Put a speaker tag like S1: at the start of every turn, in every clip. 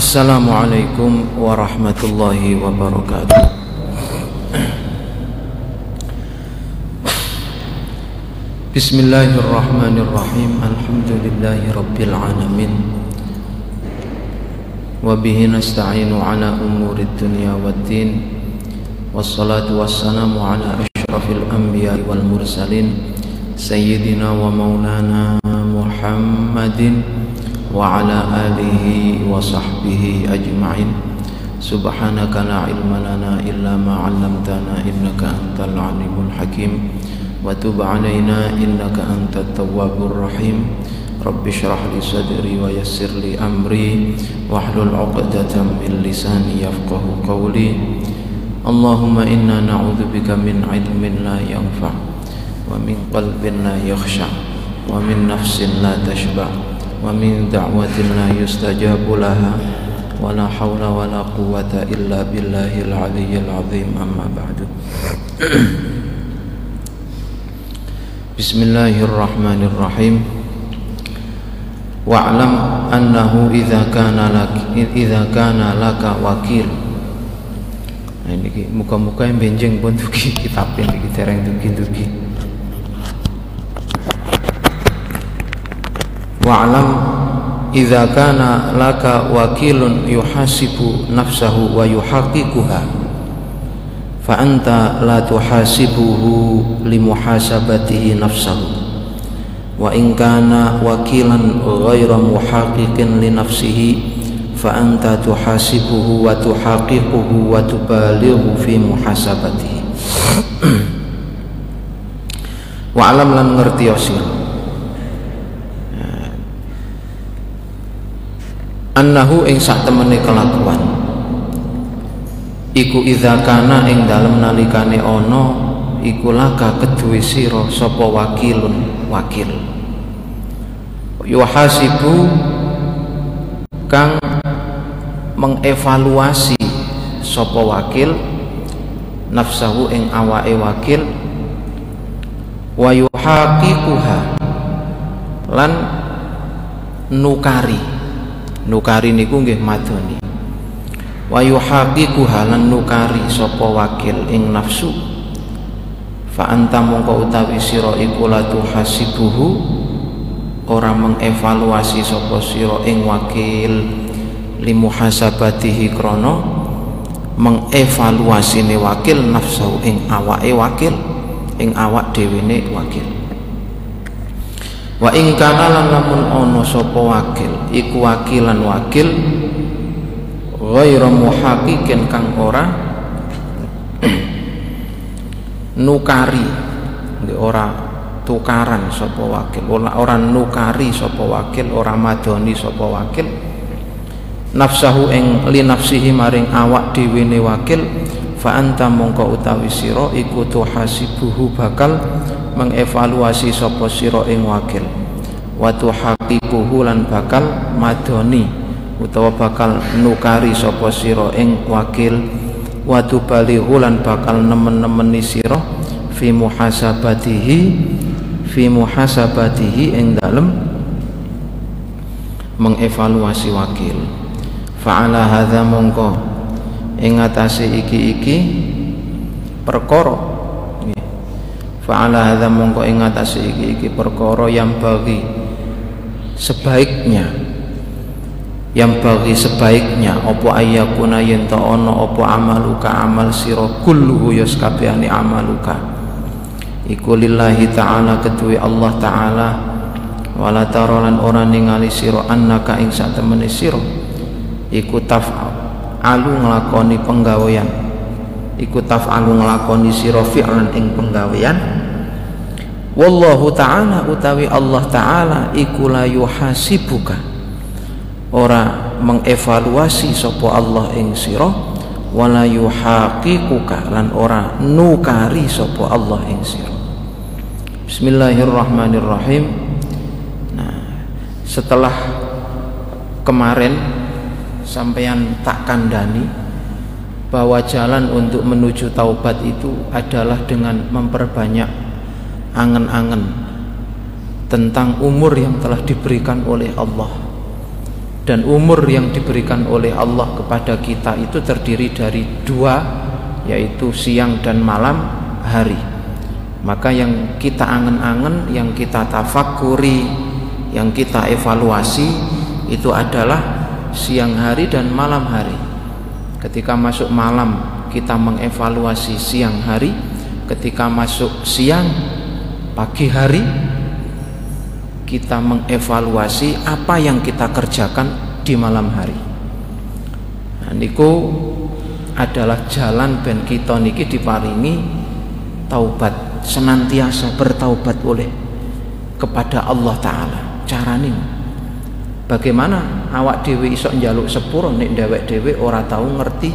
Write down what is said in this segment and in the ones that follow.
S1: Assalamualaikum warahmatullahi wabarakatuh. Bismillahirrahmanirrahim. Alhamdulillahi rabbil alamin. Wabihi nasta'inu ala umuri dunya waddin Wassalatu wassalamu ala ashrafil anbiya wal mursalin. Sayyidina wa maulana Muhammadin وعلى آله وصحبه أجمعين سبحانك لا علم لنا إلا ما علمتنا إنك أنت العليم الحكيم وتب علينا إنك أنت التواب الرحيم رب اشرح لي صدري ويسر لي أمري واحلل عقدة من لساني يفقه قولي اللهم إنا نعوذ بك من علم لا ينفع ومن قلب لا يخشع ومن نفس لا تشبع ومن دعوة لا يستجاب لها ولا حول ولا قوة إلا بالله العلي العظيم أما بعد بسم الله الرحمن الرحيم واعلم أنه إذا كان لك إذا كان لك وكيل Nah ini muka-muka yang benjeng pun tuki kitab ini kita tereng tuki-tuki. wa'lam idza kana laka wakilun yuhasibu nafsahu wa yuhaqiquha fa anta la tuhasibuhu limuhasabatihi nafsahu. Wa in kana wakilan ghayra muhaqiqin li nafsihi fa anta tuhasibuhu wa tuhaqiquhu wa tubalighu fi muhasabatihi. Wa'lam lan ngerti sira annahu ing sak temene kelakuan. Iku idza kana ing dalem nalikane ana iku laka keduwe sira sapa wakilun wakil. Yuhasibu kang mengevaluasi sapa wakil nafsahu ing awake wakil wa yuhaqiquha lan nukari nukari niku nggih madoni. Wa yuhaqiqu halan nukari sapa wakil ing nafsu. Fa anta mongko utawi sira iku la tuhasibuhu ora mengevaluasi sapa sira ing wakil. Limuhasabatihi krana mengevaluasine wakil nafsu ing awake wakil ing awak dhewe wakil wa ing kana lamun ana sapa wakil iku wakilan wakil ghairu muhaqiqin kang ora nukari ora tukaran sapa wakil ora ora nukari sapa wakil ora madoni sapa wakil. Nafsahu ing li nafsihi maring awak dhewe wakil fa anta mongko utawi sira iku tuhasibuhu bakal mengevaluasi sapa sira ing wakil. Wa tuhaqiquhu lan bakal madoni utawa bakal nukari sapa sira ing wakil. Wa tubalighu lan bakal nemen-nemeni sira fi muhasabatihi fi muhasabatihi ing dalem mengevaluasi wakil. Fa'ala hadza mongko ing atase iki-iki perkara. Fa'ala hadza mongko ing iki-iki perkara yang bagi sebaiknya. Yang bagi sebaiknya opo ayakuna yen ono opo amaluka amal sira kulluhu ya sakabehane amaluka. Iku lillahi ta'ala kedue Allah ta'ala. Wala tarolan ora ningali sira annaka ing sak sira. Iku alu nglakoni penggawean. Iku alu nglakoni sira fi'lan ing penggawean. Wallahu ta'ala utawi Allah ta'ala iku la yuhasibuka. Ora mengevaluasi sapa Allah ing sira wala yuhaqiquka lan ora nukari sapa Allah ing sira. Bismillahirrahmanirrahim. Nah setelah kemarin sampeyan tak kandani bahwa jalan untuk menuju taubat itu adalah dengan memperbanyak angen-angen tentang umur yang telah diberikan oleh Allah. Dan umur yang diberikan oleh Allah kepada kita itu terdiri dari dua yaitu siang dan malam hari. Maka yang kita angen-angen yang kita tafakuri yang kita evaluasi itu adalah siang hari dan malam hari ketika masuk malam kita mengevaluasi siang hari ketika masuk siang pagi hari kita mengevaluasi apa yang kita kerjakan di malam hari. Nah, niku adalah jalan ben kita niki diparingi taubat senantiasa bertaubat oleh kepada Allah taala. Carane bagaimana awak dewi isok njaluk sepuro nek dewek dewi ora tahu ngerti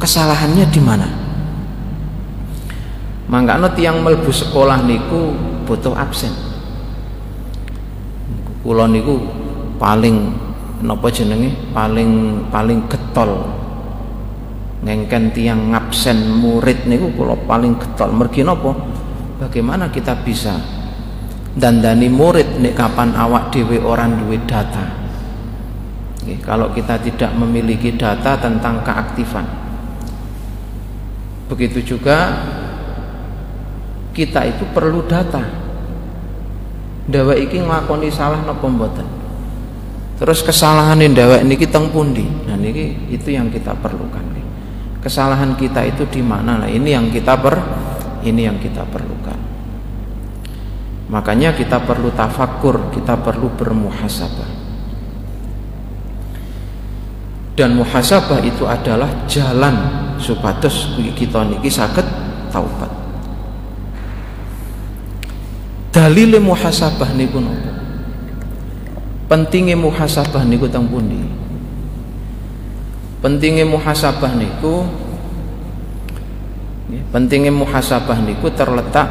S1: kesalahannya di mana. Mangkano tiang melbu sekolah niku butuh absen. Kula niku paling napa jenenge? Paling paling getol. Ngengken tiang ngabsen murid niku kula paling getol. Mergi napa? Bagaimana kita bisa dandani murid nek kapan awak dhewe orang duwe data Oke, kalau kita tidak memiliki data tentang keaktifan. Begitu juga kita itu perlu data. Dawa iki nglakoni salah napa mboten? Terus kesalahan dewek niki teng pundi? Nah niki itu yang kita perlukan kesalahan kita itu di mana? Nah ini yang kita per ini yang kita perlukan. Makanya kita perlu tafakur kita perlu bermuhasabah dan muhasabah itu adalah jalan supados kita niki saged taubat. Dalile muhasabah niku napa? Pentinge muhasabah niku teng pundi? Pentinge muhasabah niku pentingnya muhasabah niku terletak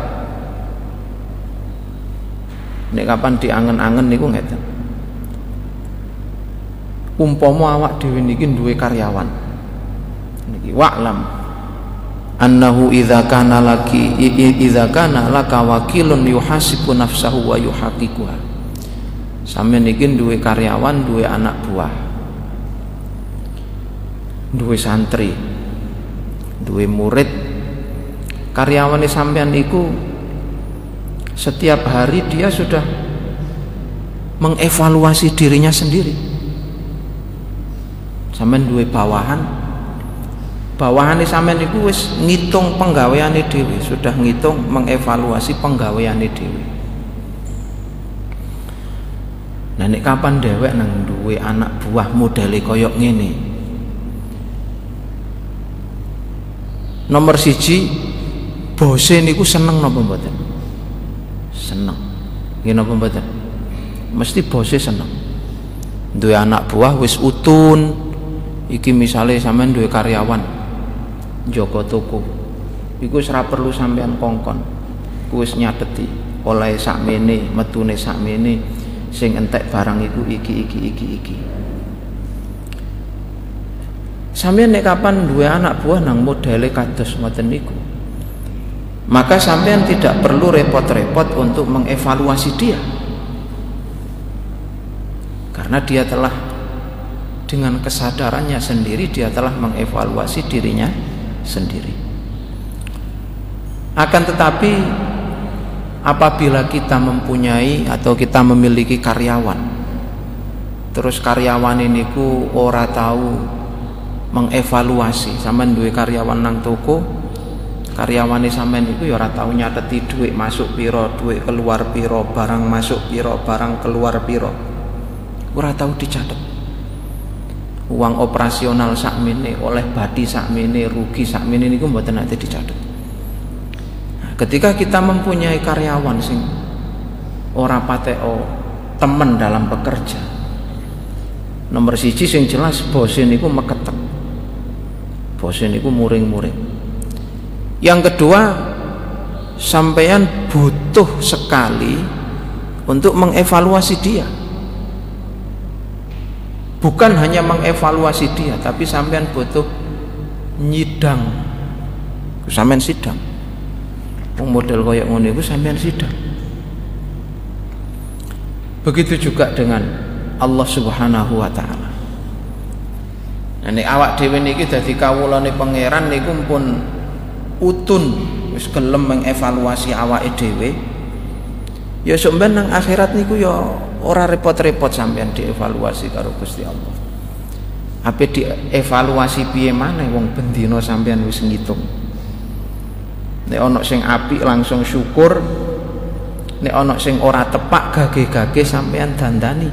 S1: nek kapan diangen-angen niku ngeten umpama awak dhewe niki duwe karyawan. Niki wa'lam. Annahu idza kana laki idza kana laka wakilun yuhasibu nafsahu wa yuhaqiquha sampeyan iki duwe karyawan duwe anak buah. Duwe santri. Duwe murid. Karyawan sampean iku setiap hari dia sudah mengevaluasi dirinya sendiri sampean duwe bawahan bawahane sampean iku wis ngitung penggaweane dhewe, sudah ngitung mengevaluasi penggaweane dhewe. Nah nek kapan dhewek nang duwe anak buah modele koyok ngene. Nomor siji bose niku seneng napa mboten? Seneng. Nggih napa mboten? Mesti bose seneng. Duwe anak buah wis utun. Iki misalnya sampean duwe karyawan Joko toko. Iku ora perlu sampean kongkon. Ku wis nyateti oleh sakmene metune sakmene sing entek barang iku iki iki iki iki. Sampean nek kapan dua anak buah nang modele kados ngoten niku? Maka sampean tidak perlu repot-repot untuk mengevaluasi dia. Karena dia telah dengan kesadarannya sendiri dia telah mengevaluasi dirinya sendiri. Akan tetapi apabila kita mempunyai atau kita memiliki karyawan terus karyawan ini ku ora tahu mengevaluasi sampean duwe karyawan nang toko karyawan ini sampean itu ya ora tahu nyateti duit masuk piro duit keluar piro barang masuk piro barang keluar piro ora tahu dicatat uang operasional sakmene oleh badi sakmene rugi sakmene niku mboten nanti dicatat nah, ketika kita mempunyai karyawan sing ora pateo temen dalam bekerja nomor siji sing jelas bose niku meketek. Bose niku muring-muring. Yang kedua sampean butuh sekali untuk mengevaluasi dia bukan hanya mengevaluasi dia tapi sampean butuh nyidang. Sampean sidang. Model koyok ngono itu sampean sidang. Begitu juga dengan Allah Subhanahu wa taala. Nah, nek awak dhewe niki dadi kawulane pangeran niku pun utun wis gelem mengevaluasi awake dhewe. Ya sok nang akhirat niku ya ora repot-repot sampean dievaluasi karo Gusti Allah. Apa dievaluasi piye maneh wong bendina sampean wis ngitung. Nek ana sing apik langsung syukur, nek ana sing ora tepak gage-gage sampean dandani.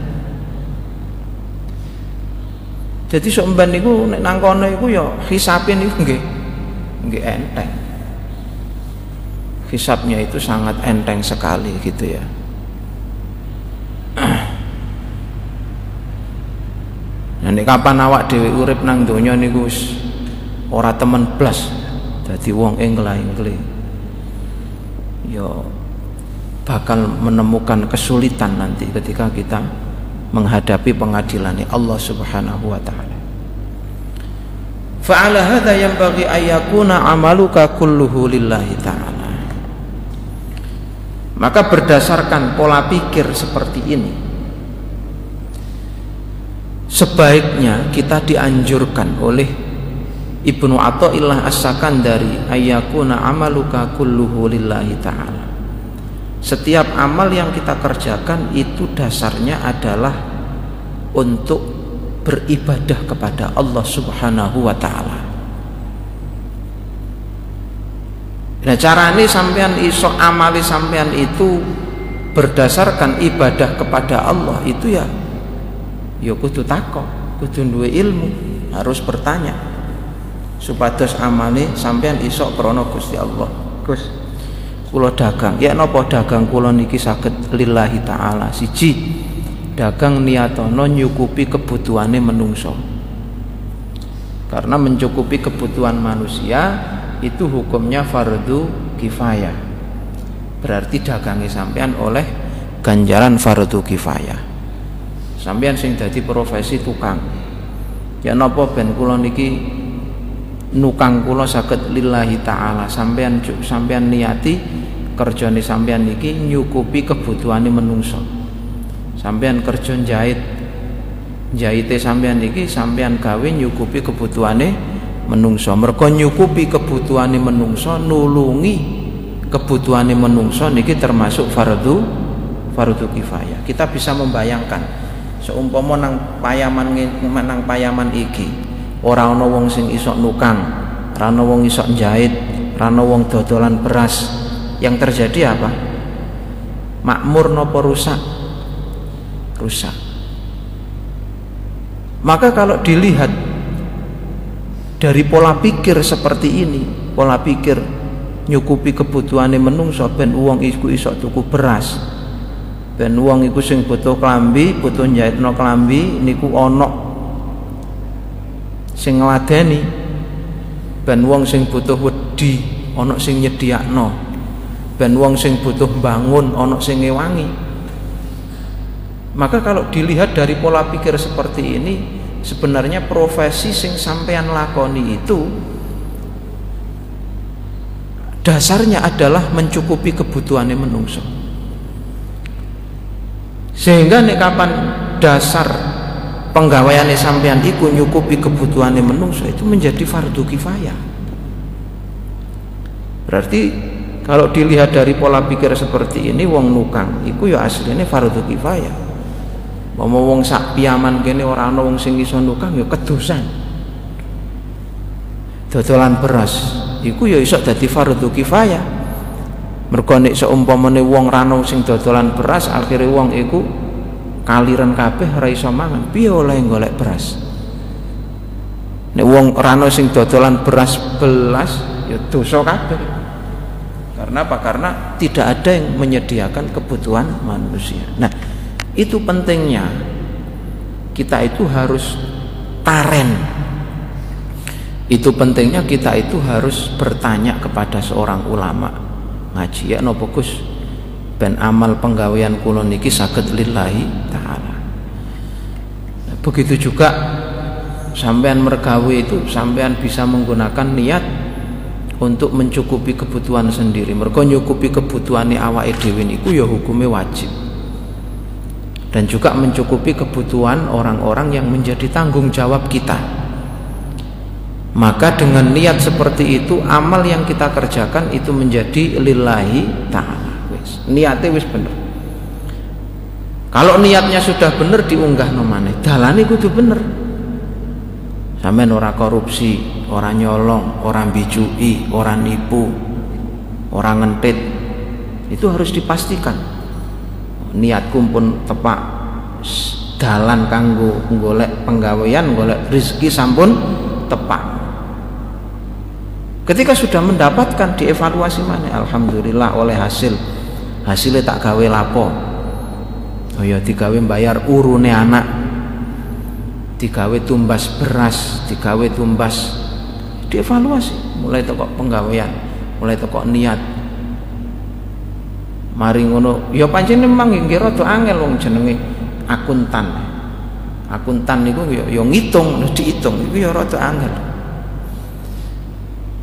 S1: Jadi sok mben niku nek nang kono iku ya hisabe niku nggih nggih enteng. Hisabnya itu sangat enteng sekali gitu ya. Nah nek kapan awak dhewe urip nang donya niku wis ora temen blas dadi wong engla-engli. Ya bakal menemukan kesulitan nanti ketika kita menghadapi pengadilan Allah Subhanahu wa taala. Fa'ala hadza yanbaghi ayyakuna amaluka kulluhu lillahi ta'ala. Maka berdasarkan pola pikir seperti ini sebaiknya kita dianjurkan oleh Ibnu Athaillah As-Sakandari ayyakuna amaluka kulluhu lillahi ta'ala setiap amal yang kita kerjakan itu dasarnya adalah untuk beribadah kepada Allah Subhanahu wa taala. Nah, carane sampean iso amali sampean itu berdasarkan ibadah kepada Allah itu ya ya kudu takok, kudu duwe ilmu, harus bertanya. Supados amali sampean iso krana Gusti Allah. Gus, kula dagang. Ya napa dagang kula niki saged lillahi taala. Siji dagang niatono nyukupi kebutuhane menungso. Karena mencukupi kebutuhan manusia itu hukumnya fardu kifayah. Berarti dagangnya sampean oleh ganjaran fardu kifayah sampean sing dadi profesi tukang. Ya napa ben kula niki nukang kula saged lillahi taala. Sampean sampean niati kerjane sampean niki nyukupi kebutuhane menungso. Sampean kerja jahit jahite sampean niki sampean gawe nyukupi kebutuhane menungso. Mergo nyukupi kebutuhane menungso nulungi kebutuhane menungso niki termasuk fardu fardu kifayah. Kita bisa membayangkan seumpama nang payaman nang payaman iki ora ana wong sing iso nukang ora ana wong iso jahit ora ana wong dodolan beras. Yang terjadi apa? Makmur nopo rusak? Rusak. Maka kalau dilihat dari pola pikir seperti ini pola pikir nyukupi kebutuhane menungso ben uang iku iso tuku beras ben uang iku sing butuh klambi butuh no klambi niku onok sing ngladeni ben wong sing butuh wedi ana sing nyediakno. Ben wong sing butuh bangun ana sing ngewangi. Maka kalau dilihat dari pola pikir seperti ini sebenarnya profesi sing sampean lakoni itu dasarnya adalah mencukupi kebutuhannya menungso sehingga nek kapan dasar penggawaian sampean iku nyukupi kebutuhannya menungso itu menjadi fardu kifayah. Berarti kalau dilihat dari pola pikir seperti ini wong nukang iku ya aslinya fardu kifayah. Mau wong sak piaman kene ora ana wong sing iso nukang ya kedusan dodolan beras iku ya iso dadi fardu kifayah mergo nek seumpamane wong rano sing dodolan beras akhirnya wong iku kaliran kabeh ora iso mangan. Piye oleh golek beras? Nek wong rano sing dodolan beras belas ya dosa kabeh. Karena apa? Karena tidak ada yang menyediakan kebutuhan manusia. Nah itu pentingnya. Kita itu harus taren itu pentingnya kita itu harus bertanya kepada seorang ulama ngaji. Ya nopo Gus? Ben amal penggawean kula niki saged lillahi taala. Begitu juga sampean mergawe itu sampean bisa menggunakan niat untuk mencukupi kebutuhan sendiri. Mereka nyukupi kebutuhan awake dhewe niku ya hukumnya wajib. Dan juga mencukupi kebutuhan orang-orang yang menjadi tanggung jawab kita maka dengan niat seperti itu amal yang kita kerjakan itu menjadi lillahi ta'ala. Niatnya wis bener. Kalau niatnya sudah bener diunggah nomane. Dalane kudu bener. Sampean ora korupsi orang nyolong orang bijui orang nipu orang ngentit itu harus dipastikan. Niatku pun tepak dalan kanggo golek penggawean golek rezeki sampun tepak ketika sudah mendapatkan dievaluasi mana? Alhamdulillah oleh hasil. Hasilnya tak gawe lapo. Oh ya digawe bayar urune anak. Digawe tumbas beras digawe tumbas. Dievaluasi. Mulai toko penggawean mulai toko niat. Mari ngono. Ya pancen memang nggih rada angel wong jenenge. Akuntan. Akuntan niku ya ya ngitung dihitung itu ya rada angel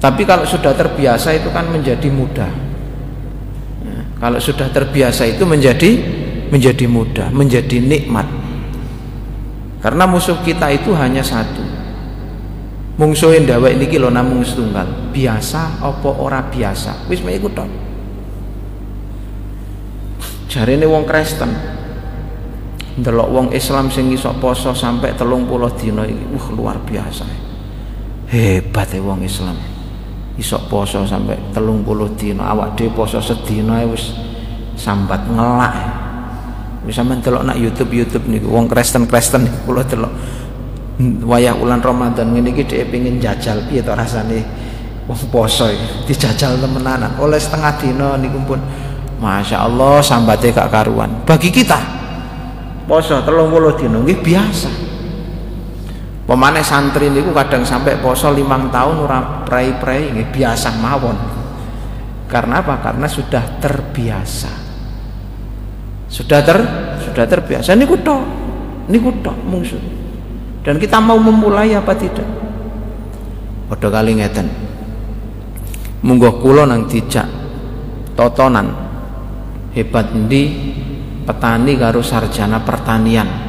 S1: tapi kalau sudah terbiasa itu kan menjadi mudah ya, kalau sudah terbiasa itu menjadi menjadi mudah menjadi nikmat karena musuh kita itu hanya satu. Mungsuh yang dawa ini kilo namung setunggal. Biasa opo ora biasa. Wis mek iku tok. Jarine wong Kristen. Ndelok wong Islam sing iso poso sampai telung puluh iki, wah luar biasa. Hebat ya wong Islam. Iso poso sampai telung puluh dina, awak dhewe poso sedina wis sambat ngelak bisa mentelok nak YouTube YouTube nih wong Kristen Kristen nih pulau telok wayah ulan Ramadan ini kita pengen jajal. Piye to rasane? Wong poso dijajal temenanan oleh setengah dino nih pun Masya Allah sambate kak karuan. Bagi kita poso telung puluh dino nggih biasa pemane santri niku kadang sampai poso limang tahun ora prai-prai nggih biasa mawon. Karena apa? Karena sudah terbiasa. Sudah ter sudah terbiasa. Ini kuto ini kuto musuh dan kita mau memulai apa tidak? Pada kali ngeten. Munggo kulo nang dijak totonan. Hebat di petani karo sarjana pertanian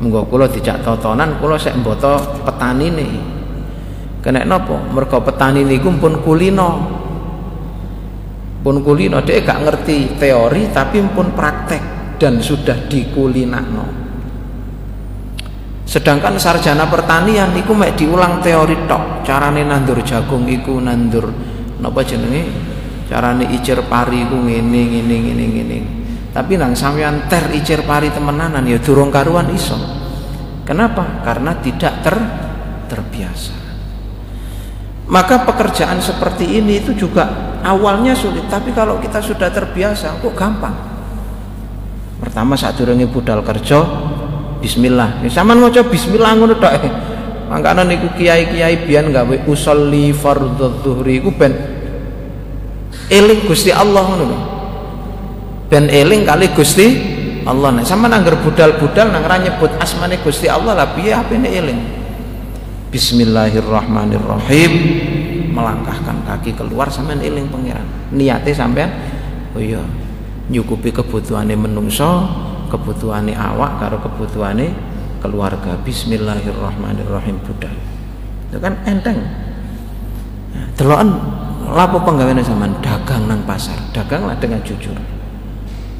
S1: munggo kulo dijak totonan kulo sek mboto petani nih kena nopo? Mergo petani niku pun kulino. Pun kulino dia gak ngerti teori tapi pun praktek dan sudah dikulinakno. Sedangkan sarjana pertanian iku mek diulang teori tok carane nandur jagung iku nandur napa jenenge? Carane icir pari iku ngene ngene ngene ngene tapi nang sampean ter icir pari temenanan ya durung karuan iso. Kenapa? Karena tidak ter terbiasa. Maka pekerjaan seperti ini itu juga awalnya sulit. Tapi kalau kita sudah terbiasa kok gampang? Pertama saat durunge budal kerja bismillah. Ya sampean maca bismillah ngono tok. Mangkane niku kiai-kiai biyen gawe usolli fardhu dhuhri iku ben eling Gusti Allah ngono ben eling kali Gusti Allah. Nek sampean anggar budal-budal nang nyebut asmane Gusti Allah lah piye apene eling? Bismillahirrahmanirrahim. Melangkahkan kaki keluar sampean eling pangeran. Niate sampean oh iya nyukupi kebutuhane menungso kebutuhane awak karo kebutuhane keluarga. Bismillahirrahmanirrahim budal. Itu kan enteng. Nah, delokan lapo penggaweane sampean? Dagang nang pasar. Daganglah dengan jujur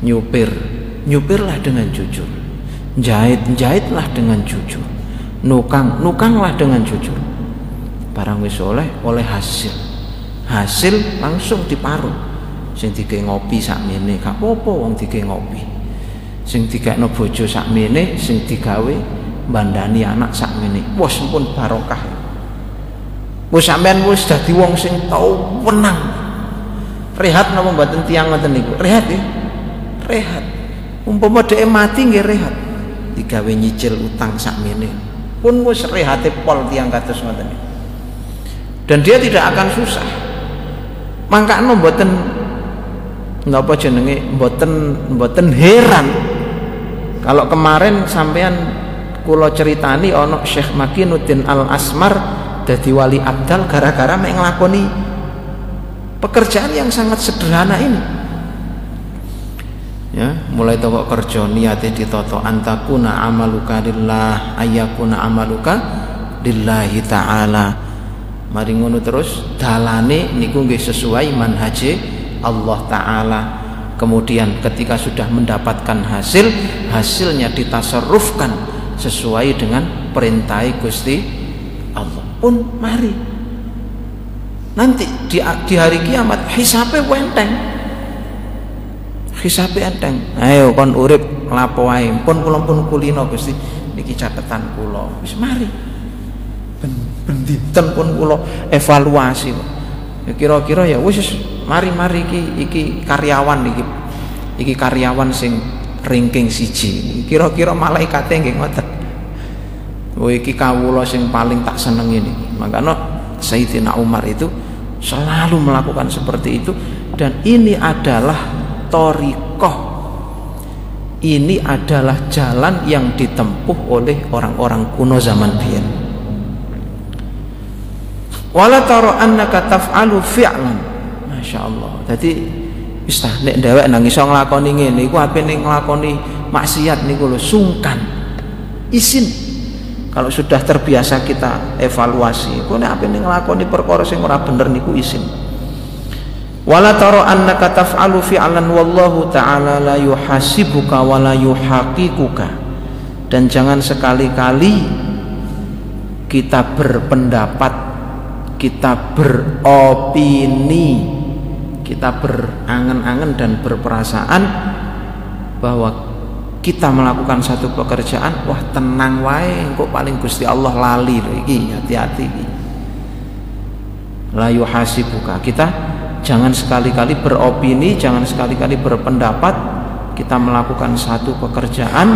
S1: nyupir. Nyupirlah dengan jujur. Jahit jahitlah dengan jujur. Nukang nukanglah dengan jujur. Barang wis oleh oleh hasil. Hasil langsung diparuh sing dike ngopi sakmene gak apa-apa wong dike ngopi. Sing digakno bojo sakmene sing digawe bandani anak sakmene. Wis pun barokah. Wis sampean wis dadi wong sing tau wenang rehat napa mboten tiyang ngoten niku? Rehat ya rehat. Umpama dhek mati nggih rehat. Digawe nyicil utang sakmene. Pun wis rehate pol tiyang kados ngoten. Dan dia tidak akan susah. Mangkano mboten napa jenenge? Mboten mboten heran. Kalau kemarin sampean kula ceritani ana Syekh Makinuddin Al Asmar dadi wali abdal gara-gara mek nglakoni pekerjaan yang sangat sederhana ini ya mulai toko kerja niate ditoto antakuna amaluka lillah ayakuna amaluka lillahi ta'ala. Mari ngono terus dalane niku nggih sesuai manhaje Allah taala. Kemudian ketika sudah mendapatkan hasil hasilnya ditasarrufkan sesuai dengan perintah Gusti Allah. Pun mari. Nanti di, di hari kiamat hisapnya wenteng hisapnya enteng. Ayo kon urip lapo wae. Pun kula pun kulino Gusti. Niki catatan kula. Wis mari. Ben ben dinten pun kula evaluasi. Ya kira-kira ya wis mari-mari iki iki karyawan iki. Iki karyawan sing ranking siji. Kira-kira malaikate nggih ngoten. Oh iki kawula sing paling tak seneng ini. Makanya Sayyidina Umar itu selalu melakukan seperti itu. Dan ini adalah torikoh. Ini adalah jalan yang ditempuh oleh orang-orang kuno zaman biyen. Wala taro annaka taf'alu fi'lan. Masya Allah jadi wis nek dhewek nang iso nglakoni ngene iku ape ning nglakoni maksiat niku lho sungkan. Isin. Kalau sudah terbiasa kita evaluasi kok nek ning nglakoni perkara sing ora bener niku isin wala tara annaka taf'alu fi'lan wallahu ta'ala la yuhasibuka wa la yuhaqiquka. Dan jangan sekali-kali kita berpendapat kita beropini kita berangan-angan dan berperasaan bahwa kita melakukan satu pekerjaan wah tenang wae kok paling Gusti Allah lali iki hati-hati la yuhasibuka. Kita jangan sekali-kali beropini jangan sekali-kali berpendapat. Kita melakukan satu pekerjaan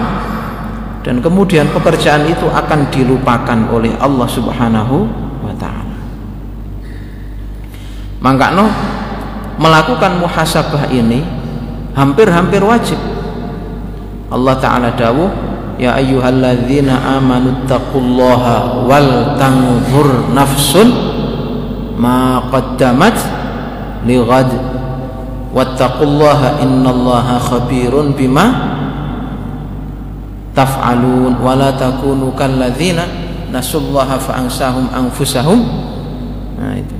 S1: dan kemudian pekerjaan itu akan dilupakan oleh Allah Subhanahu wa taala. No melakukan muhasabah ini hampir-hampir wajib. Allah Ta'ala dawuh Ya ayyuhalladzina amanu taqullaha wal tanzur nafsun ma qaddamat lighad wattaqullaha innallaha khabirun bima taf'alun wa la takunu kalladzina nasullaha fa'ansahum anfusahum nah itu.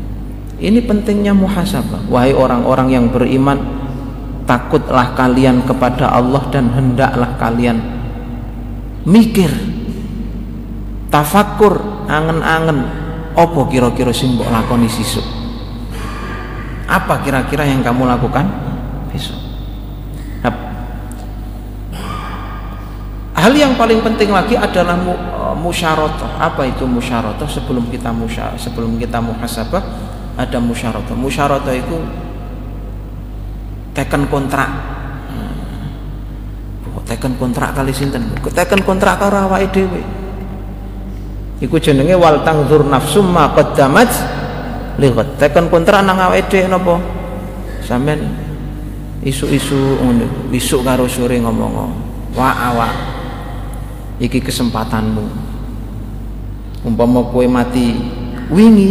S1: Ini pentingnya muhasabah. Wahai orang-orang yang beriman takutlah kalian kepada Allah dan hendaklah kalian mikir tafakur angen-angen opo kira-kira sing mbok lakoni sisuk apa kira-kira yang kamu lakukan? Besok. Hal yang paling penting lagi adalah mu, musyaratah apa itu musyaratah sebelum kita musya, sebelum kita muhasabah ada musyaratah musyaratah itu teken kontrak oh, teken kontrak kali sinten? Teken kontrak karo awake dhewe. Iku jenenge wal tangzur nafsum ma qaddamat lihat teken kontrak nang awake dhewe napa? Sampean isu-isu ngono isuk karo sore ngomong wa awak. Iki kesempatanmu. Umpama kowe mati wingi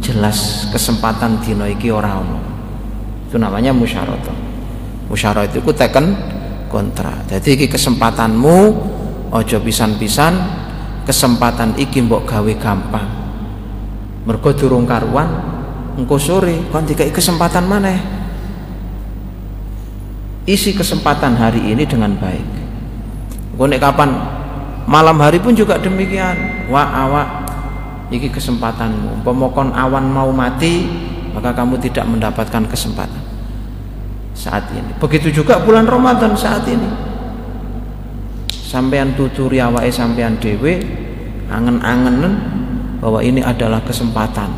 S1: jelas kesempatan dina iki ora ono itu namanya musyaratah musyaratah itu teken kontra jadi iki kesempatanmu ojo pisan-pisan kesempatan iki mbok gawe gampang mergo durung karuan engko sore kon dikai kesempatan mana isi kesempatan hari ini dengan baik. Engko kapan malam hari pun juga demikian. Wa awak iki kesempatanmu. Pemokon awan mau mati maka kamu tidak mendapatkan kesempatan. Saat ini. Begitu juga bulan Ramadan saat ini. Sampean tuturi awake sampean dewe angen-angenen bahwa ini adalah kesempatan.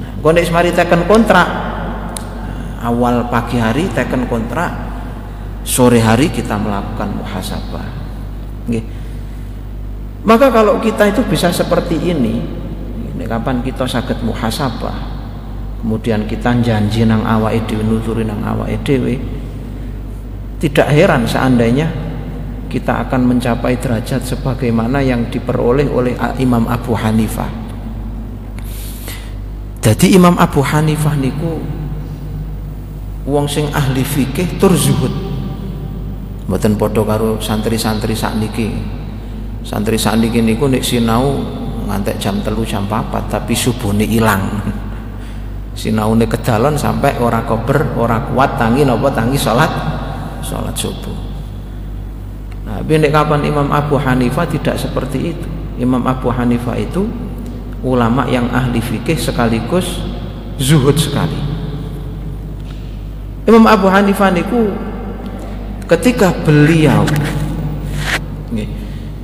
S1: Nah, mari teken kontrak awal pagi hari teken kontrak sore hari kita melakukan muhasabah. Maka kalau kita itu bisa seperti ini ini kapan kita sakit muhasabah kemudian kita janji nang awake dhewe nuturi nang awake dhewe tidak heran seandainya kita akan mencapai derajat sebagaimana yang diperoleh oleh Imam Abu Hanifah. Jadi Imam Abu Hanifah niku wong sing ahli fikih tur zuhud. Mboten padha karo santri-santri sakniki. Santri sakniki niku nek sinau ngantek jam telu jam papat tapi subuhnya hilang sinaune kedalon sampai ora kober ora kuat tangi nopo tangi sholat sholat subuh tapi kapan Imam Abu Hanifah tidak seperti itu. Imam Abu Hanifah itu ulama yang ahli fikih sekaligus zuhud sekali. Imam Abu Hanifah niku ketika beliau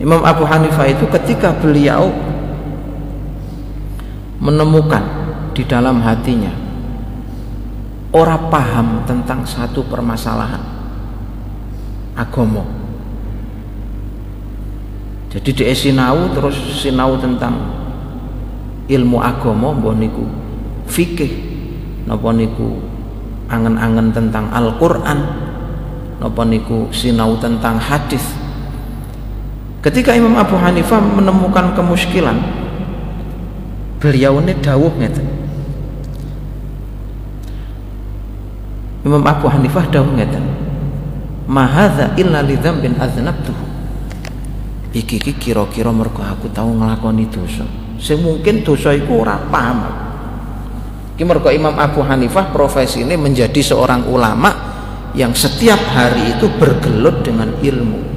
S1: Imam Abu Hanifah itu ketika beliau menemukan di dalam hatinya orang paham tentang satu permasalahan agomo jadi di sinau terus sinau tentang ilmu agomo mbah niku fikih napa niku angen-angen tentang Al-Qur'an napa niku sinau tentang hadis Ketika Imam Abu Hanifah menemukan kemuskilan, beliau ini dawuh ngeten. Imam Abu Hanifah dawuh ngeten. Mahadza illa li dzambin aznabtuhu. Iki iki kira-kira mergo aku tahu nglakoni dosa. Sing mungkin dosa iku ora paham. Iki mergo Imam Abu Hanifah profesi ini menjadi seorang ulama yang setiap hari itu bergelut dengan ilmu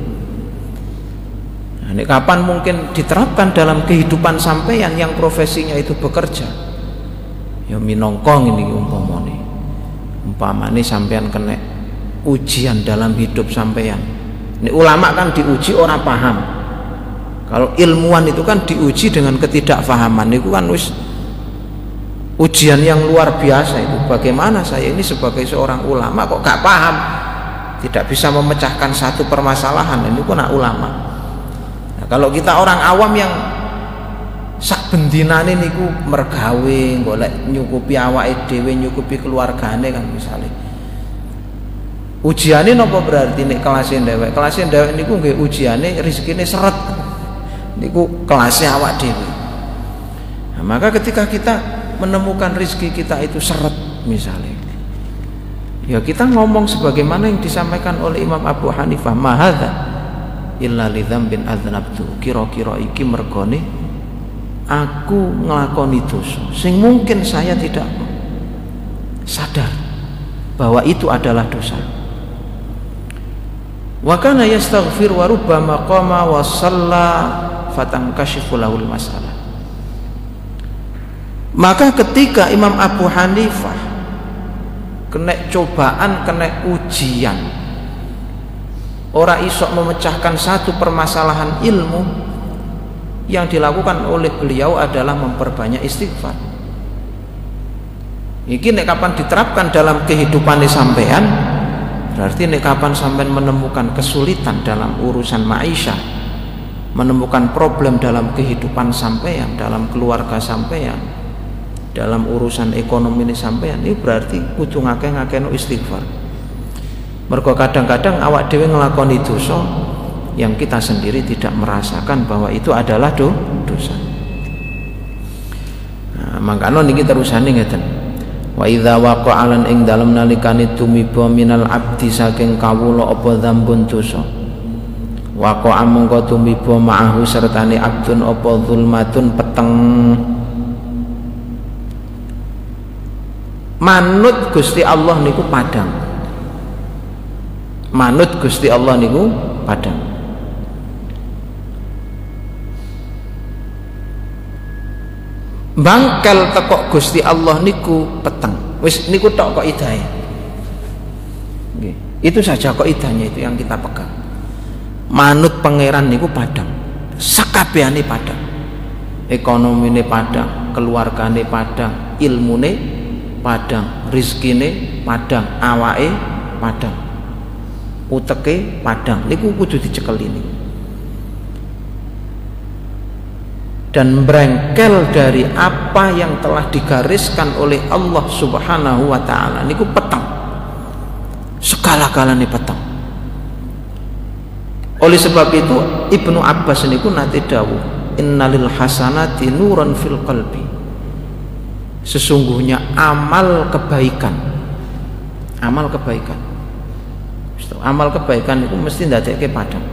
S1: ini kapan mungkin diterapkan dalam kehidupan sampeyan yang profesinya itu bekerja? Ya minongkong ini umpamane. Umpamane sampeyan kena ujian dalam hidup sampeyan. Ini ulama kan diuji orang paham. Kalau ilmuwan itu kan diuji dengan ketidakfahaman itu kan wis ujian yang luar biasa itu. Bagaimana saya ini sebagai seorang ulama kok gak paham? Tidak bisa memecahkan satu permasalahan. Ini pun ulama Nah, kalau kita orang awam yang sak bendinane niku mergawe golek nyukupi awake dhewe nyukupi keluargane kan misalnya ujiane napa berarti nek kelasnya dhewek kelasnya dhewek niku nggih ujiane rezekine seret niku kelasnya awak dhewe. Nah, maka ketika kita menemukan rezeki kita itu seret misalnya. Ya kita ngomong sebagaimana yang disampaikan oleh Imam Abu Hanifah mahadha illa lidzambin adznabtu kira-kira iki mergone aku nglakoni dosa. Sing mungkin saya tidak sadar bahwa itu adalah dosa. Wa kana yastaghfir wa rubbama qama wa shalla fatankashifu lahul masalah. Maka ketika Imam Abu Hanifah kena cobaan kena ujian orang isok memecahkan satu permasalahan ilmu yang dilakukan oleh beliau adalah memperbanyak istighfar. Ini nek kapan diterapkan dalam kehidupan sampean berarti nek kapan sampean menemukan kesulitan dalam urusan maisha menemukan problem dalam kehidupan sampean dalam keluarga sampean dalam urusan ekonomi ini sampean ini berarti kudu ngake-ngake istighfar. Mergo kadang-kadang awak dewi ngelakoni dosa yang kita sendiri tidak merasakan bahwa itu adalah do, dosa. Nah, makanya niki terusane ngeten. Wa idza waqa'alan ing dalem nalikane tumiba minal abdi saking kawula apa dzambun dosa waqa'a mengko tumiba ma'ahu sertane abdun apa zulmatun peteng. Manut Gusti Allah niku padang. Manut Gusti Allah niku padang. Bangkel tekok Gusti Allah niku peteng. Wis niku tok kok idahnya itu saja kok idahnya itu yang kita pegang manut pangeran niku padang. Sakabehane padang. Ekonomi ini padang keluargane padang ilmune padang rizkine padang awake padang uteke padang. Niku kudu dicekel ini. Dan berengkel dari apa yang telah digariskan oleh Allah Subhanahu wa taala. Niku petang. Segala-galane petang oleh sebab itu Ibnu Abbas niku nate dawuh innalil hasanati nuran fil qalbi. Sesungguhnya amal kebaikan. Amal kebaikan. Amal kebaikan itu mesti ndadekke padang.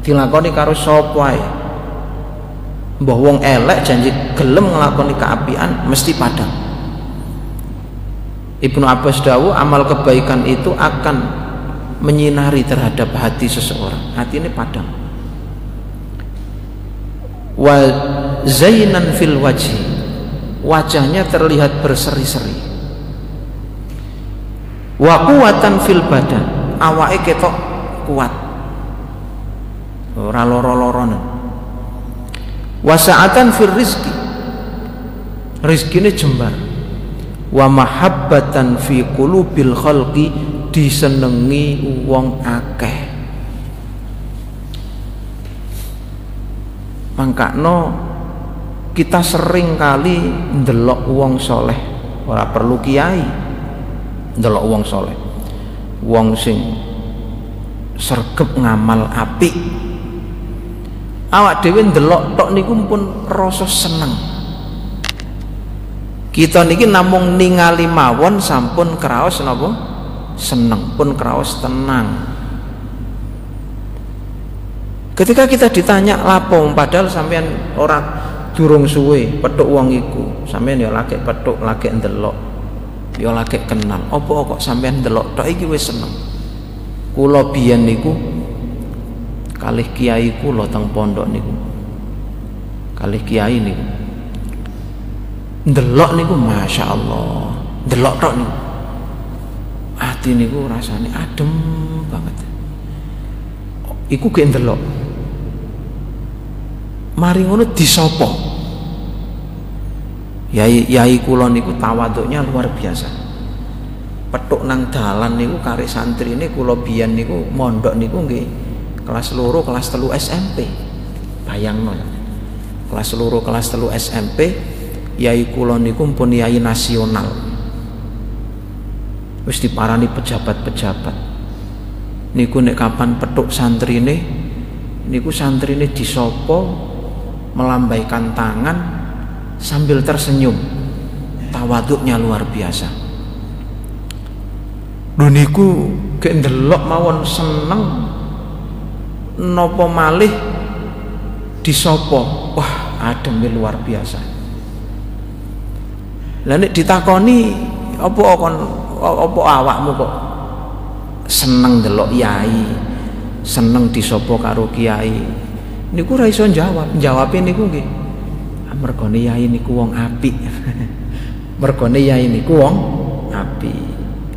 S1: Dilakoni karo sapa ae? Mbah wong elek janji gelem nglakoni keapian mesti padang. Ibnu Abbas dawu amal kebaikan itu akan menyinari terhadap hati seseorang. Hati ini padang wa zainan fil wajhi. Wajahnya terlihat berseri-seri. Wa kuatan fil badan. Awake ketok kuat. Ora loro-loronen wasaatan fil rizki rizkine jembar. Wa mahabbatan fi qulubil khalqi disenengi wong akeh. Mangkakno kita sering kali ndelok wong soleh. Ora perlu kiai ndelok wong soleh. Wong sing sergep ngamal apik. Awak dhewe ndelok tok niku pun rasa seneng. Kita niki namung ningali mawon sampun kraos napa seneng pun kraos tenang. Ketika kita ditanya lapong padahal sampean orang durung suwe petuk wong iku. Sampean ya lagi petuk lagi ndelok ya lagi kenal. Apa kok sampean ndelok tok iki wis seneng? Kula biyen niku kalih kiai kula teng pondok niku. Kalih kiai niku. Ndelok niku Masya Allah. Ndelok tok niku hati niku rasanya adem banget. Iku ge ndelok. Mari ngono disopo yai yai kula niku tawaduknya luar biasa. Petuk nang dalan niku kari santri ini kula biyen niku mondok niku nggih kelas loro kelas telu SMP bayangno kelas loro kelas telu SMP yai kula niku pun yai nasional wis diparani pejabat-pejabat. Niku nek kapan petuk santri ini niku santri ini disopo melambaikan tangan sambil tersenyum. Tawaduknya luar biasa. Duniku kendelok mawon seneng. Nopo malih disopo wah adem luar biasa. Lalu ditakoni apa kon apa awakmu kok seneng delok yai seneng disopo karo kiai. Niku ra iso jawab jawabe niku nggih ah, mergone yai niku wong apik. Mergone yai niku wong apik.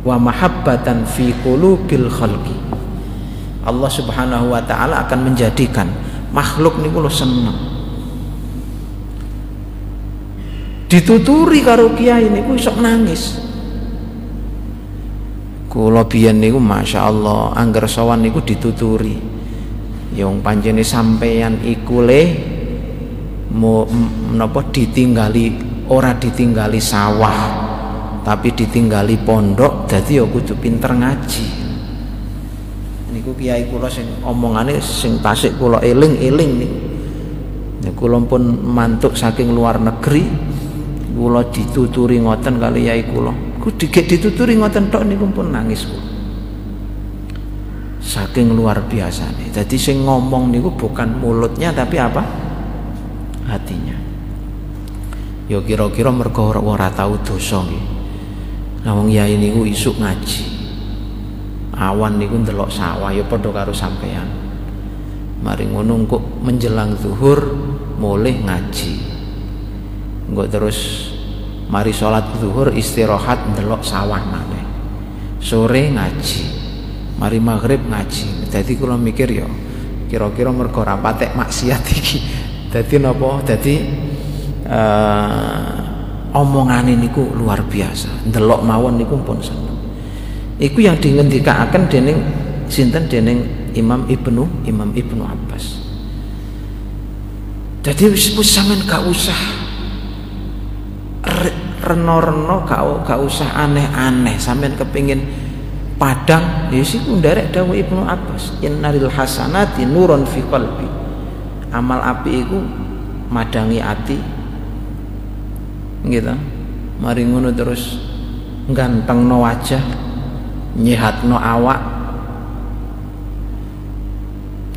S1: Wa mahabbatan fi qulubil khalqi. Allah Subhanahu wa taala akan menjadikan makhluk niku lo seneng. Dituturi karo kiai niku iso nangis kula biyen niku masyaallah angger sowan niku dituturi. Yang panjene sampeyan iku le menapa ditinggali ora ditinggali sawah tapi ditinggali pondok dadi ya kudu pinter ngaji. Niku kiai kula sing omongane sing tasik kula eling-eling niku ya kula pun mantuk saking luar negeri kula dituturi ngoten kali yai kula ku dituturi ngoten tok niku pun nangis kula saking luar biasa nih jadi sing ngomong niku bukan mulutnya tapi apa? Hatinya. Yo kira-kira mergo ora tau dosa nggih. Nah wong yai niku isuk ngaji. Awan niku ndelok sawah ya padha karo sampean mari ngono kok menjelang zuhur mulih ngaji. Engko terus mari sholat zuhur istirahat ndelok sawah maneh. Sore ngaji mari maghrib ngaji. Jadi kalau mikir ya kira-kira mergo patek maksiat iki. Dadi napa? Dadi uh, omongan niku luar biasa. Ndelok mawon niku pun seneng. Iku yang dingendikaken dening sinten dening Imam Ibnu Imam Ibnu Abbas. Jadi wis sampean gak usah reno-reno gak, gak usah aneh-aneh. Sampean kepingin padang ya siku nderek dawuh Ibnu Abbas innal hasanati nurun fi qalbi. Amal api iku madangi ati. Gitu mari ngono terus gantengno wajah nyehatno awak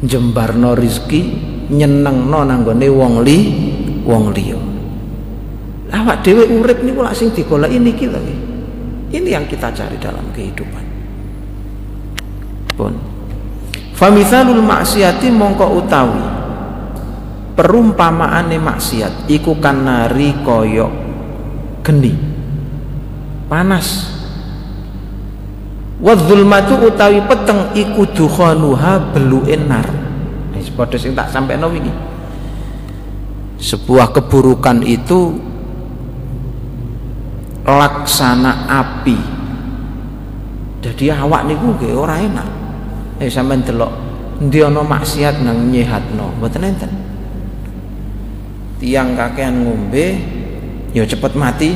S1: jembarno rizki nyenengno nanggone wong li wong liya awak dhewe urip niku lak sing digoleki niki lho ini yang kita cari dalam kehidupan. Pun. Famithalul maksiati mongko utawi perumpamaane maksiat iku kanari koyok geni panas. Wadzulmatu utawi peteng iku dukhanuha beluke nar. Wis padha sing tak sampeno wingi. Sebuah keburukan itu laksana api. Jadi awak niku nggih ora enak. Eh sampean delok endi ana maksiat nang nyehatno? Mboten enten. Tiang kakean ngombe ya cepet mati.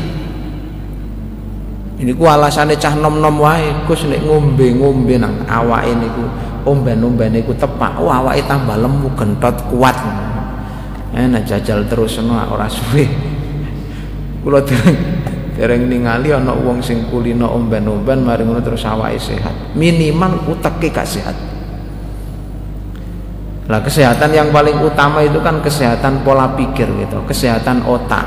S1: Ini ku alasannya cah nom nom wae Gus nek ngombe ngombe nang awake niku omben-omben niku tepak. Oh awake tambah lemu gentot kuat. Enak jajal terus no ora suwe. Kula dereng dereng ningali ana wong sing kulino omben-omben mari ngono terus awake sehat minimal uteke gak sehat lah kesehatan yang paling utama itu kan kesehatan pola pikir gitu, kesehatan otak.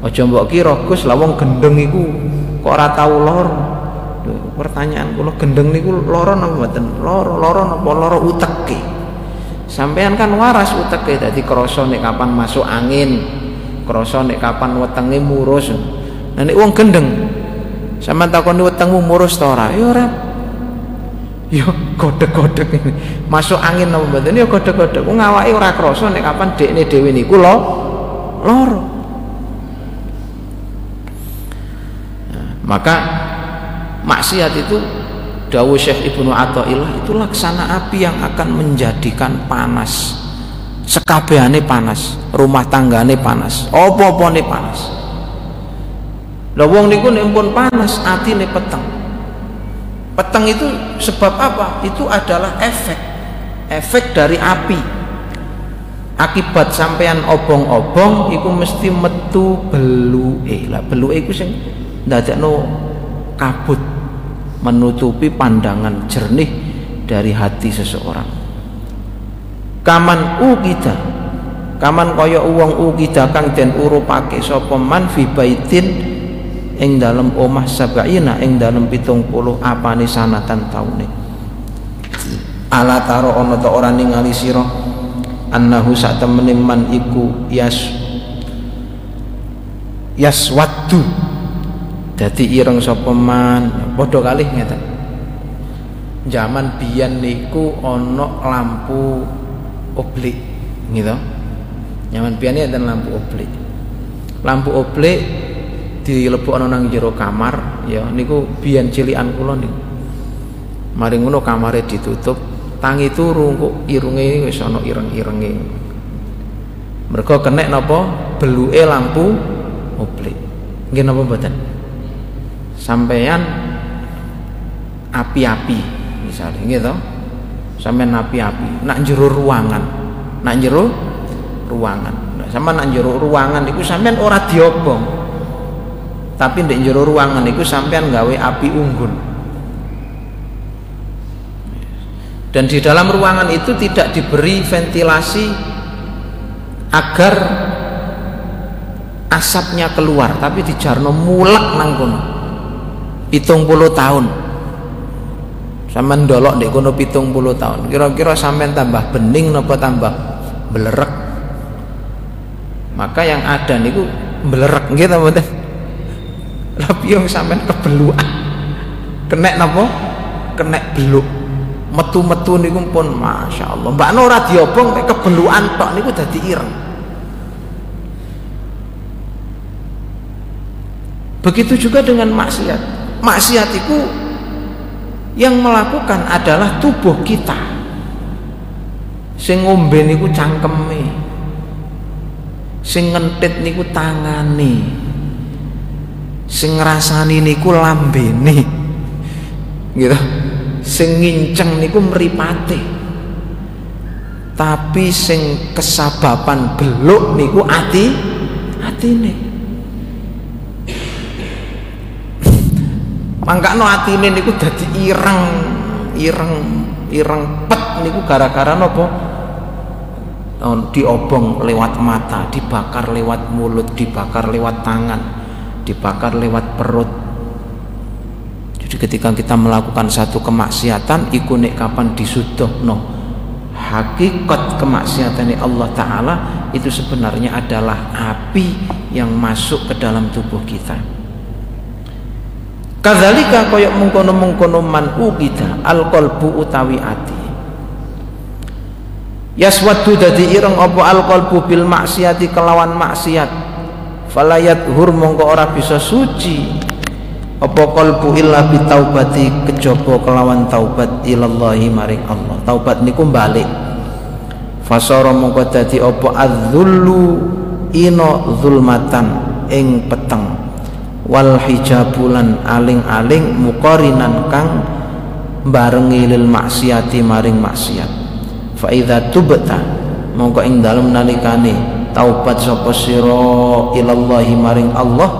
S1: Ojo mbok kira Gus lah wong gendeng iku kok ora tau loro. Pertanyaan kula gendeng niku loro napa mboten? Loro, loro napa loro uteke. Sampean kan waras uteke dadi krasa nek kapan masuk angin, krasa nek kapan wetenge murus. Nah nek wong gendeng sampean takoni wetengmu murus ta ora? Ya ora. Yo godek-godek ini masuk angin apa mboten? Yo godek-godek wong awake ora krasa nek kapan dekne dhewe niku loro nah, maka maksiat itu dawuh Syekh Ibnu Athaillah itu laksana api yang akan menjadikan panas sekabehane panas rumah tanggane panas apa-apane panas. Lha wong niku nek pun panas atine peteng. Peteng itu sebab apa? Itu adalah efek. Efek dari api. Akibat sampean obong-obong iku mesti metu beluke. Lah beluke iku sing ndadekno kabut menutupi pandangan jernih dari hati seseorang kaman ukida kaman kaya uang ukida kang den urupake sapa man fi baitin ing dalam omah sabaina ing pitung puluh apane sanatan taune. Ala taro ono to ora ningali sira? Annahu sak temene man iku yas yaswaddu. Dadi ireng sapa man? Padha kalih ngeten. Zaman biyen niku ana lampu oblik gitu. Zaman biyen ada lampu oblik. Lampu oblik dilebokno nang jero kamar ya niku biyen cilikan kula niku mari ngono kamare ditutup tangi turu kok irunge wis ana ireng-irenge. Mergo kenek napa? Beluke lampu oblik. Nggih napa mboten? Sampeyan api-api misalnya nggih to sampeyan api-api. Nak jero ruangan. Nak jero ruangan. Nah, sama nak jero ruangan iku sampeyan ora diobong. Tapi di jero ruangan itu sampean gawe api unggun. Dan di dalam ruangan itu tidak diberi ventilasi agar asapnya keluar tapi di jarno mulak nang kono. Pitung puluh tahun sampean dolok di kono pitung puluh tahun. Kira-kira sampean tambah bening nopo tambah belerek maka yang ada niku belerek gitu mboten? Tapi yang sampean kebeluan? Kena napa? Kena beluk. Metu-metu niku pun Masya Allah Mbak Nora diobong kayak kebeluan tok niku dadi ireng. Begitu juga dengan maksiat. Maksiat itu yang melakukan adalah tubuh kita. Sing ngombe niku cangkeme. Sing ngentit niku tangane. Sing ngrasani niku lambene. Gitu. Sing nginceng niku mripate. Tapi sing kesababan beluk niku ati atine mangkano atine niku dadi ireng ireng ireng pet niku gara-gara napa diobong lewat mata, dibakar lewat mulut, dibakar lewat tangan, dibakar lewat perut. Jadi ketika kita melakukan satu kemaksiatan, iku nek kapan no hakikat kemaksiatan Allah Ta'ala itu sebenarnya adalah api yang masuk ke dalam tubuh kita kadzalika koyok mengkono-mengkono man kita al qalbu utawi ati. Yaswaddu dadi ireng apa al qalbu bil maksiati kelawan maksiat. Falayat hur mongko ora bisa suci. Apa qalbu illa taubati kejaba kelawan taubat ilallahi maring Allah. Taubat niku balik fasara mongko dadi apa adzullu ino zulmatan ing peteng wal hijabulan aling-aling mukorinan kang barengi lil maksiati maring maksiat. Fa idza tubta mongko ing dalem nalikane taubat sapa sira ilallahi maring Allah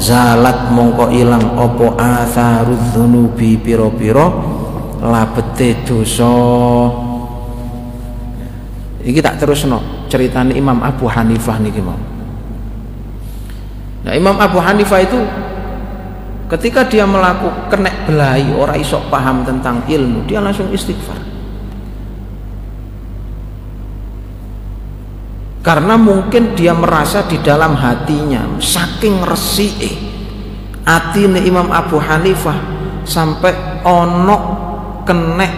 S1: zalat mongko ilang opo atharudz dzunubi pira-pira labete dosa. Iki tak terusno ceritane Imam Abu Hanifah niki mau Nah Imam Abu Hanifah itu ketika dia melakukan kena belai orang isok paham tentang ilmu dia langsung istighfar. Karena mungkin dia merasa di dalam hatinya saking resi hati Imam Abu Hanifah sampai onok kena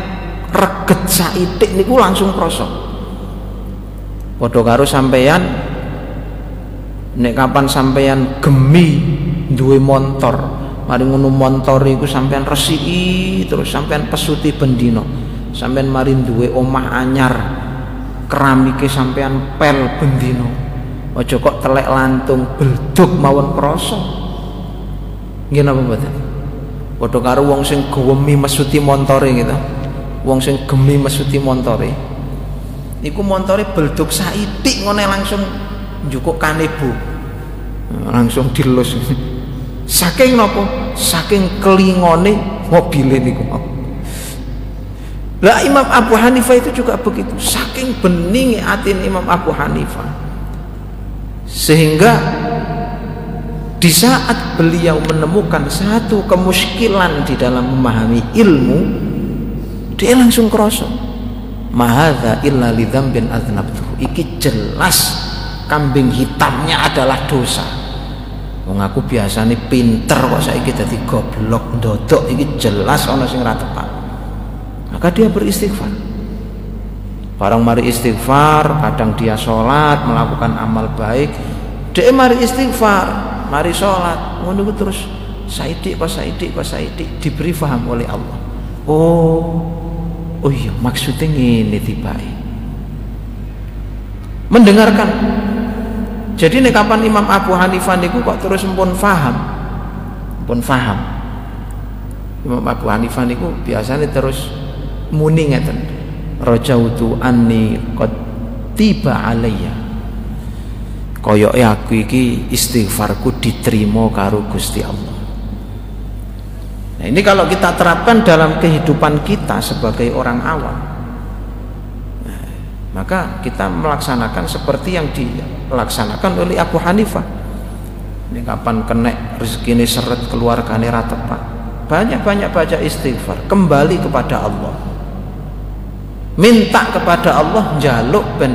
S1: reget saitik niku langsung krosok padha karo sampeyan nek kapan sampeyan gemi duwe montor mari ngono montor iku sampeyan resiki terus sampeyan pesuti bendino sampeyan mari duwe omah anyar keramike sampeyan pel bendino aja kok telek lantung belduk mawon krasa. Nggih napa mboten? Padha karo wong sing gemi mesuti montore gitu. Wong sing gemi mesuti montore. Iku montore belduk saitik ngene langsung njukuk kanebu langsung dilus. Saking nopo? Saking kelingone mobil niku. Lah Imam Abu Hanifah itu juga begitu. Saking bening atin Imam Abu Hanifah. Sehingga di saat beliau menemukan satu kemuskilan di dalam memahami ilmu dia langsung kerosok mahadha illa lidham bin aznabtuhu iki jelas kambing hitamnya adalah dosa. Wong aku biasanya pinter kok saiki dadi goblok ndodok iki jelas ana sing ra tepat. Maka dia beristighfar. Barang mari istighfar kadang dia sholat melakukan amal baik dia mari istighfar mari sholat. Ngono terus saidik kok saidik kok saidik diberi faham oleh Allah. Oh oh iya maksudnya ini tiba mendengarkan jadi nih kapan Imam Abu Hanifah niku kok terus pun faham? Pun faham. Imam Abu Hanifah niku biasanya terus muni ngeten rajautu anni qad tiba alayya. Koyok aku iki istighfarku diterima karo Gusti Allah. Nah ini kalau kita terapkan dalam kehidupan kita sebagai orang awam Maka kita melaksanakan seperti yang dilaksanakan oleh Abu Hanifah. Ini kapan kena rezeki ini seret keluarganya rata tepat banyak-banyak baca istighfar kembali kepada Allah. Minta kepada Allah jaluk ben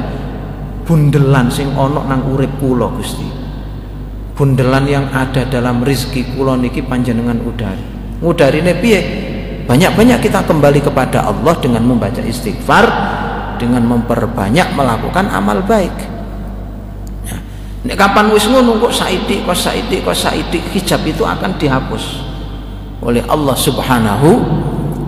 S1: bundelan sing ono nang urip kula Gusti. Bundelan yang ada dalam rizki kula niki panjenengan udari. Udarine piye? Banyak-banyak kita kembali kepada Allah dengan membaca istighfar dengan memperbanyak melakukan amal baik Nek kapan wis ngono kok saidi kok saidi kok saidi hijab itu akan dihapus oleh Allah Subhanahu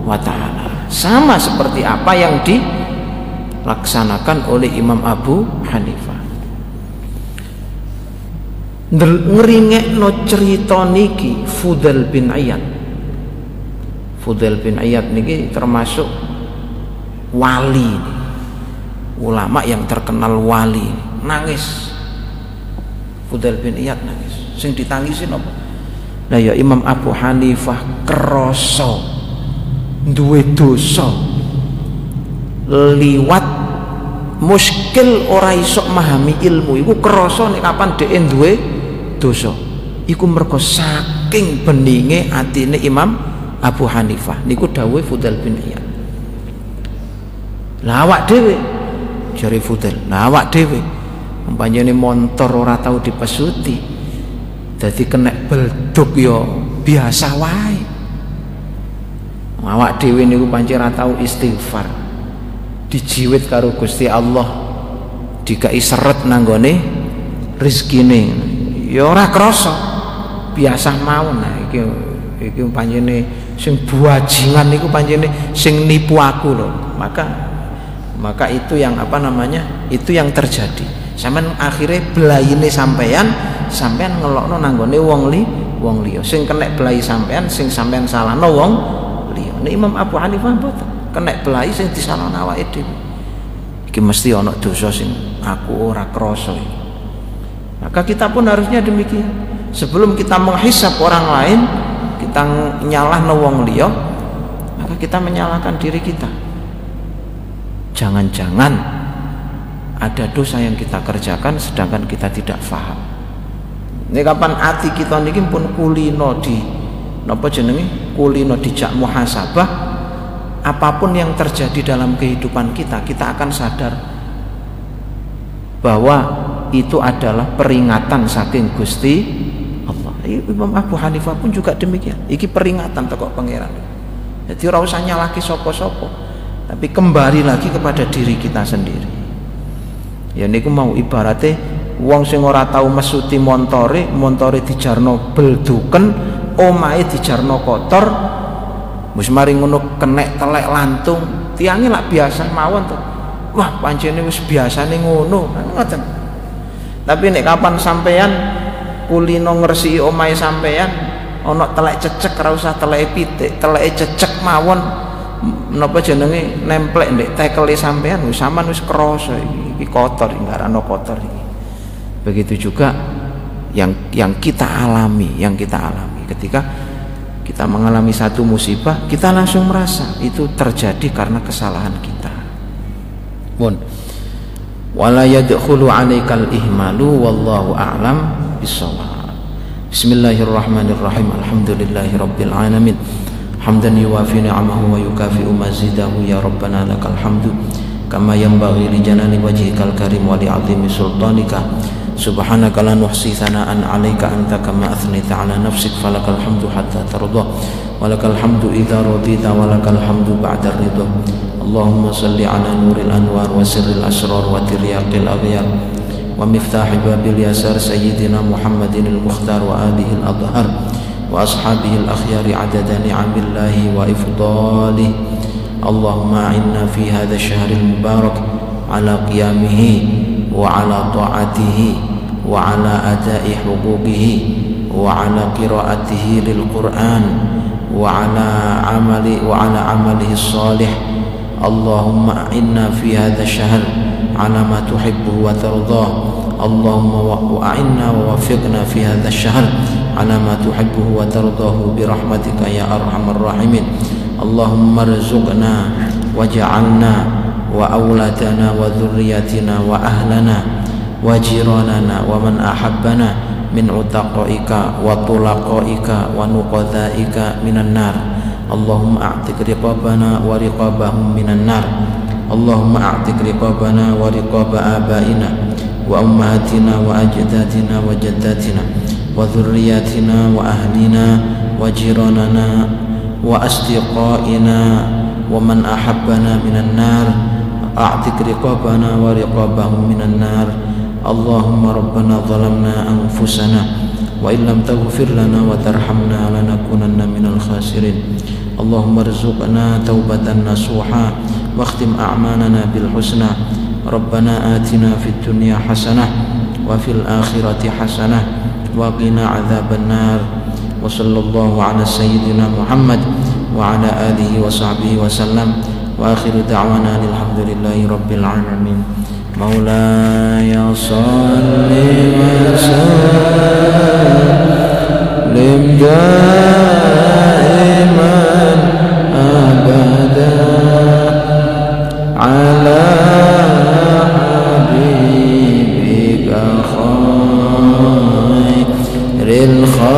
S1: wa taala. Sama seperti apa yang dilaksanakan oleh Imam Abu Hanifah. no cerita niki Fudel bin Iyad. Fudel bin Iyad niki termasuk wali ulama yang terkenal wali. Nangis. Fudail bin Iyad nangis. Sing ditangisin apa? Nah ya Imam Abu Hanifah kroso duwe dosa. Liwat muskil ora iso memahami ilmu. Iku krasa nek kapan dhek duwe dosa. Iku mergo saking beninge atine Imam Abu Hanifah. Niku dawuh Fudal bin Iyad. Lah awak dhewe jare Fudal lah awak dhewe. Umpamane motor ora tau dipesuti. Dadi kena belduk yo biasa wae. Awak dhewe niku pancen ora tau istighfar. Dijiwit karo Gusti Allah. Dikai seret nanggone rezekine. Ya ora krasa. Biasa mawon. Nah iki iki panjene sing buajingan niku panjene sing nipu aku loh maka maka itu yang apa namanya itu yang terjadi. Sampean akhirnya belayine sampean sampean ngelokno nanggone wong li wong liya. Sing kena belai sampean sing sampean salahno wong liya. Nek Imam Abu Hanifah mboten kena belai sing disalahno awake dhewe. Iki mesti ana dosa sing aku ora krasa maka kita pun harusnya demikian. Sebelum kita menghisap orang lain kita nyalah wong liya maka kita menyalahkan diri kita jangan-jangan ada dosa yang kita kerjakan sedangkan kita tidak faham ini kapan hati kita niki pun kulino di napa jenenge kulino dijak muhasabah apa pun yang terjadi dalam kehidupan kita kita akan sadar bahwa itu adalah peringatan saking Gusti Allah. Imam Abu Hanifah pun juga demikian. Iki peringatan teko pangeran. Jadi ora nyalaki sopo-sopo, tapi kembali lagi kepada diri kita sendiri. Ya niku mau ibaratnya wong sing ora tahu mesuti montore, montore dijarno belduken, omahe dijarno kotor, wis mari ngono kenek telek lantung, tiange lak biasa mawon tuh. Wah, pancene wis biasane ngono. Ngoten. Tapi nek kapan sampean kulino ngersiki omahe sampean ana telek cecek ora usah telek pitik, teleke cecek mawon napa jenenge nemplek ndek tekele sampean? Wis sampean wis krasa iki kotor ngarano kotor iki. Begitu juga yang yang kita alami, yang kita alami. Ketika kita mengalami satu musibah, kita langsung merasa itu terjadi karena kesalahan kita. Mun wala yadkhulu 'alaikal ihmalu wallahu a'lam bissawab. Bismillahirrahmanirrahim. Alhamdulillahirabbil alamin حمدا يوافي نعمه ويكافئ مزيده. يا ربنا لك الحمد كما ينبغي لجلال وجهك الكريم ولعظيم سلطانك. سبحانك لا نحصي ثناء عليك أنت كما أثنيت على نفسك. فلك الحمد حتى ترضى ولك الحمد إذا رضيت ولك الحمد بعد الرضا. اللهم صل على نور الأنوار وسر الأسرار وترياق الأغيار. ومفتاح باب اليسار سيدنا محمد المختار وآله الأطهار. وأصحابه الأخيار عدد نعم الله وإفضاله. اللهم أعنا في هذا الشهر المبارك على قيامه وعلى طاعته وعلى أداء حقوقه وعلى قراءته للقرآن وعلى عمل وعلى عمله الصالح. اللهم أعنا في هذا الشهر على ما تحبه وترضاه. اللهم وأعنا ووفقنا في هذا الشهر على ما تحبه وترضاه برحمتك يا أرحم الراحمين اللهم ارزقنا وجعلنا وأولادنا وذريتنا وأهلنا وجيراننا ومن أحبنا من عتقائك وطلقائك ونقذائك من النار اللهم اعتق رقابنا ورقابهم من النار اللهم اعتق رقابنا ورقاب آبائنا وأمهاتنا وأجدادنا وجداتنا وذرياتنا وأهلنا وجيراننا وأصدقائنا ومن أحبنا من النار. أعتق رقابنا ورقابهم من النار. اللهم ربنا ظلمنا أنفسنا وإن لم تغفر لنا وترحمنا لنكونن من الخاسرين. اللهم ارزقنا توبة نصوحا واختم أعمالنا بالحسنى. ربنا آتنا في الدنيا حسنة وفي الآخرة حسنة وقنا عذاب النار. وصلى الله على سيدنا محمد وعلى آله وصحبه وسلم. وآخر دعوانا الحمد لله رب العالمين. مولاي صل وسلم. دائما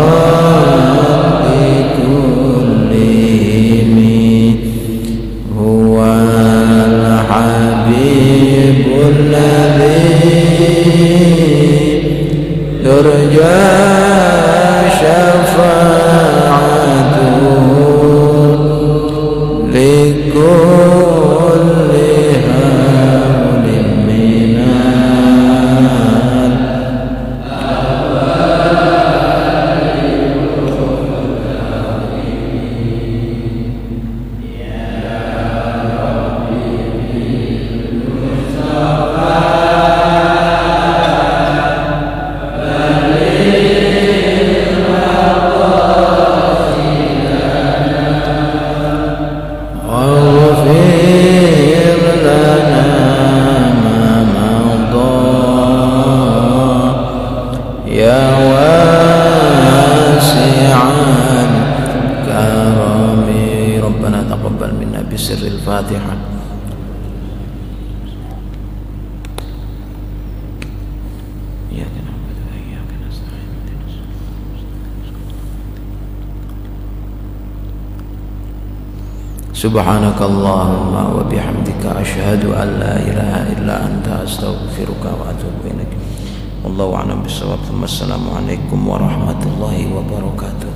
S1: الخلق سبحانك اللهم وبحمدك أشهد أن لا إله إلا أنت أستغفرك وأتوب إليك. والله أعلم بالصواب. ثم السلام عليكم ورحمة الله وبركاته.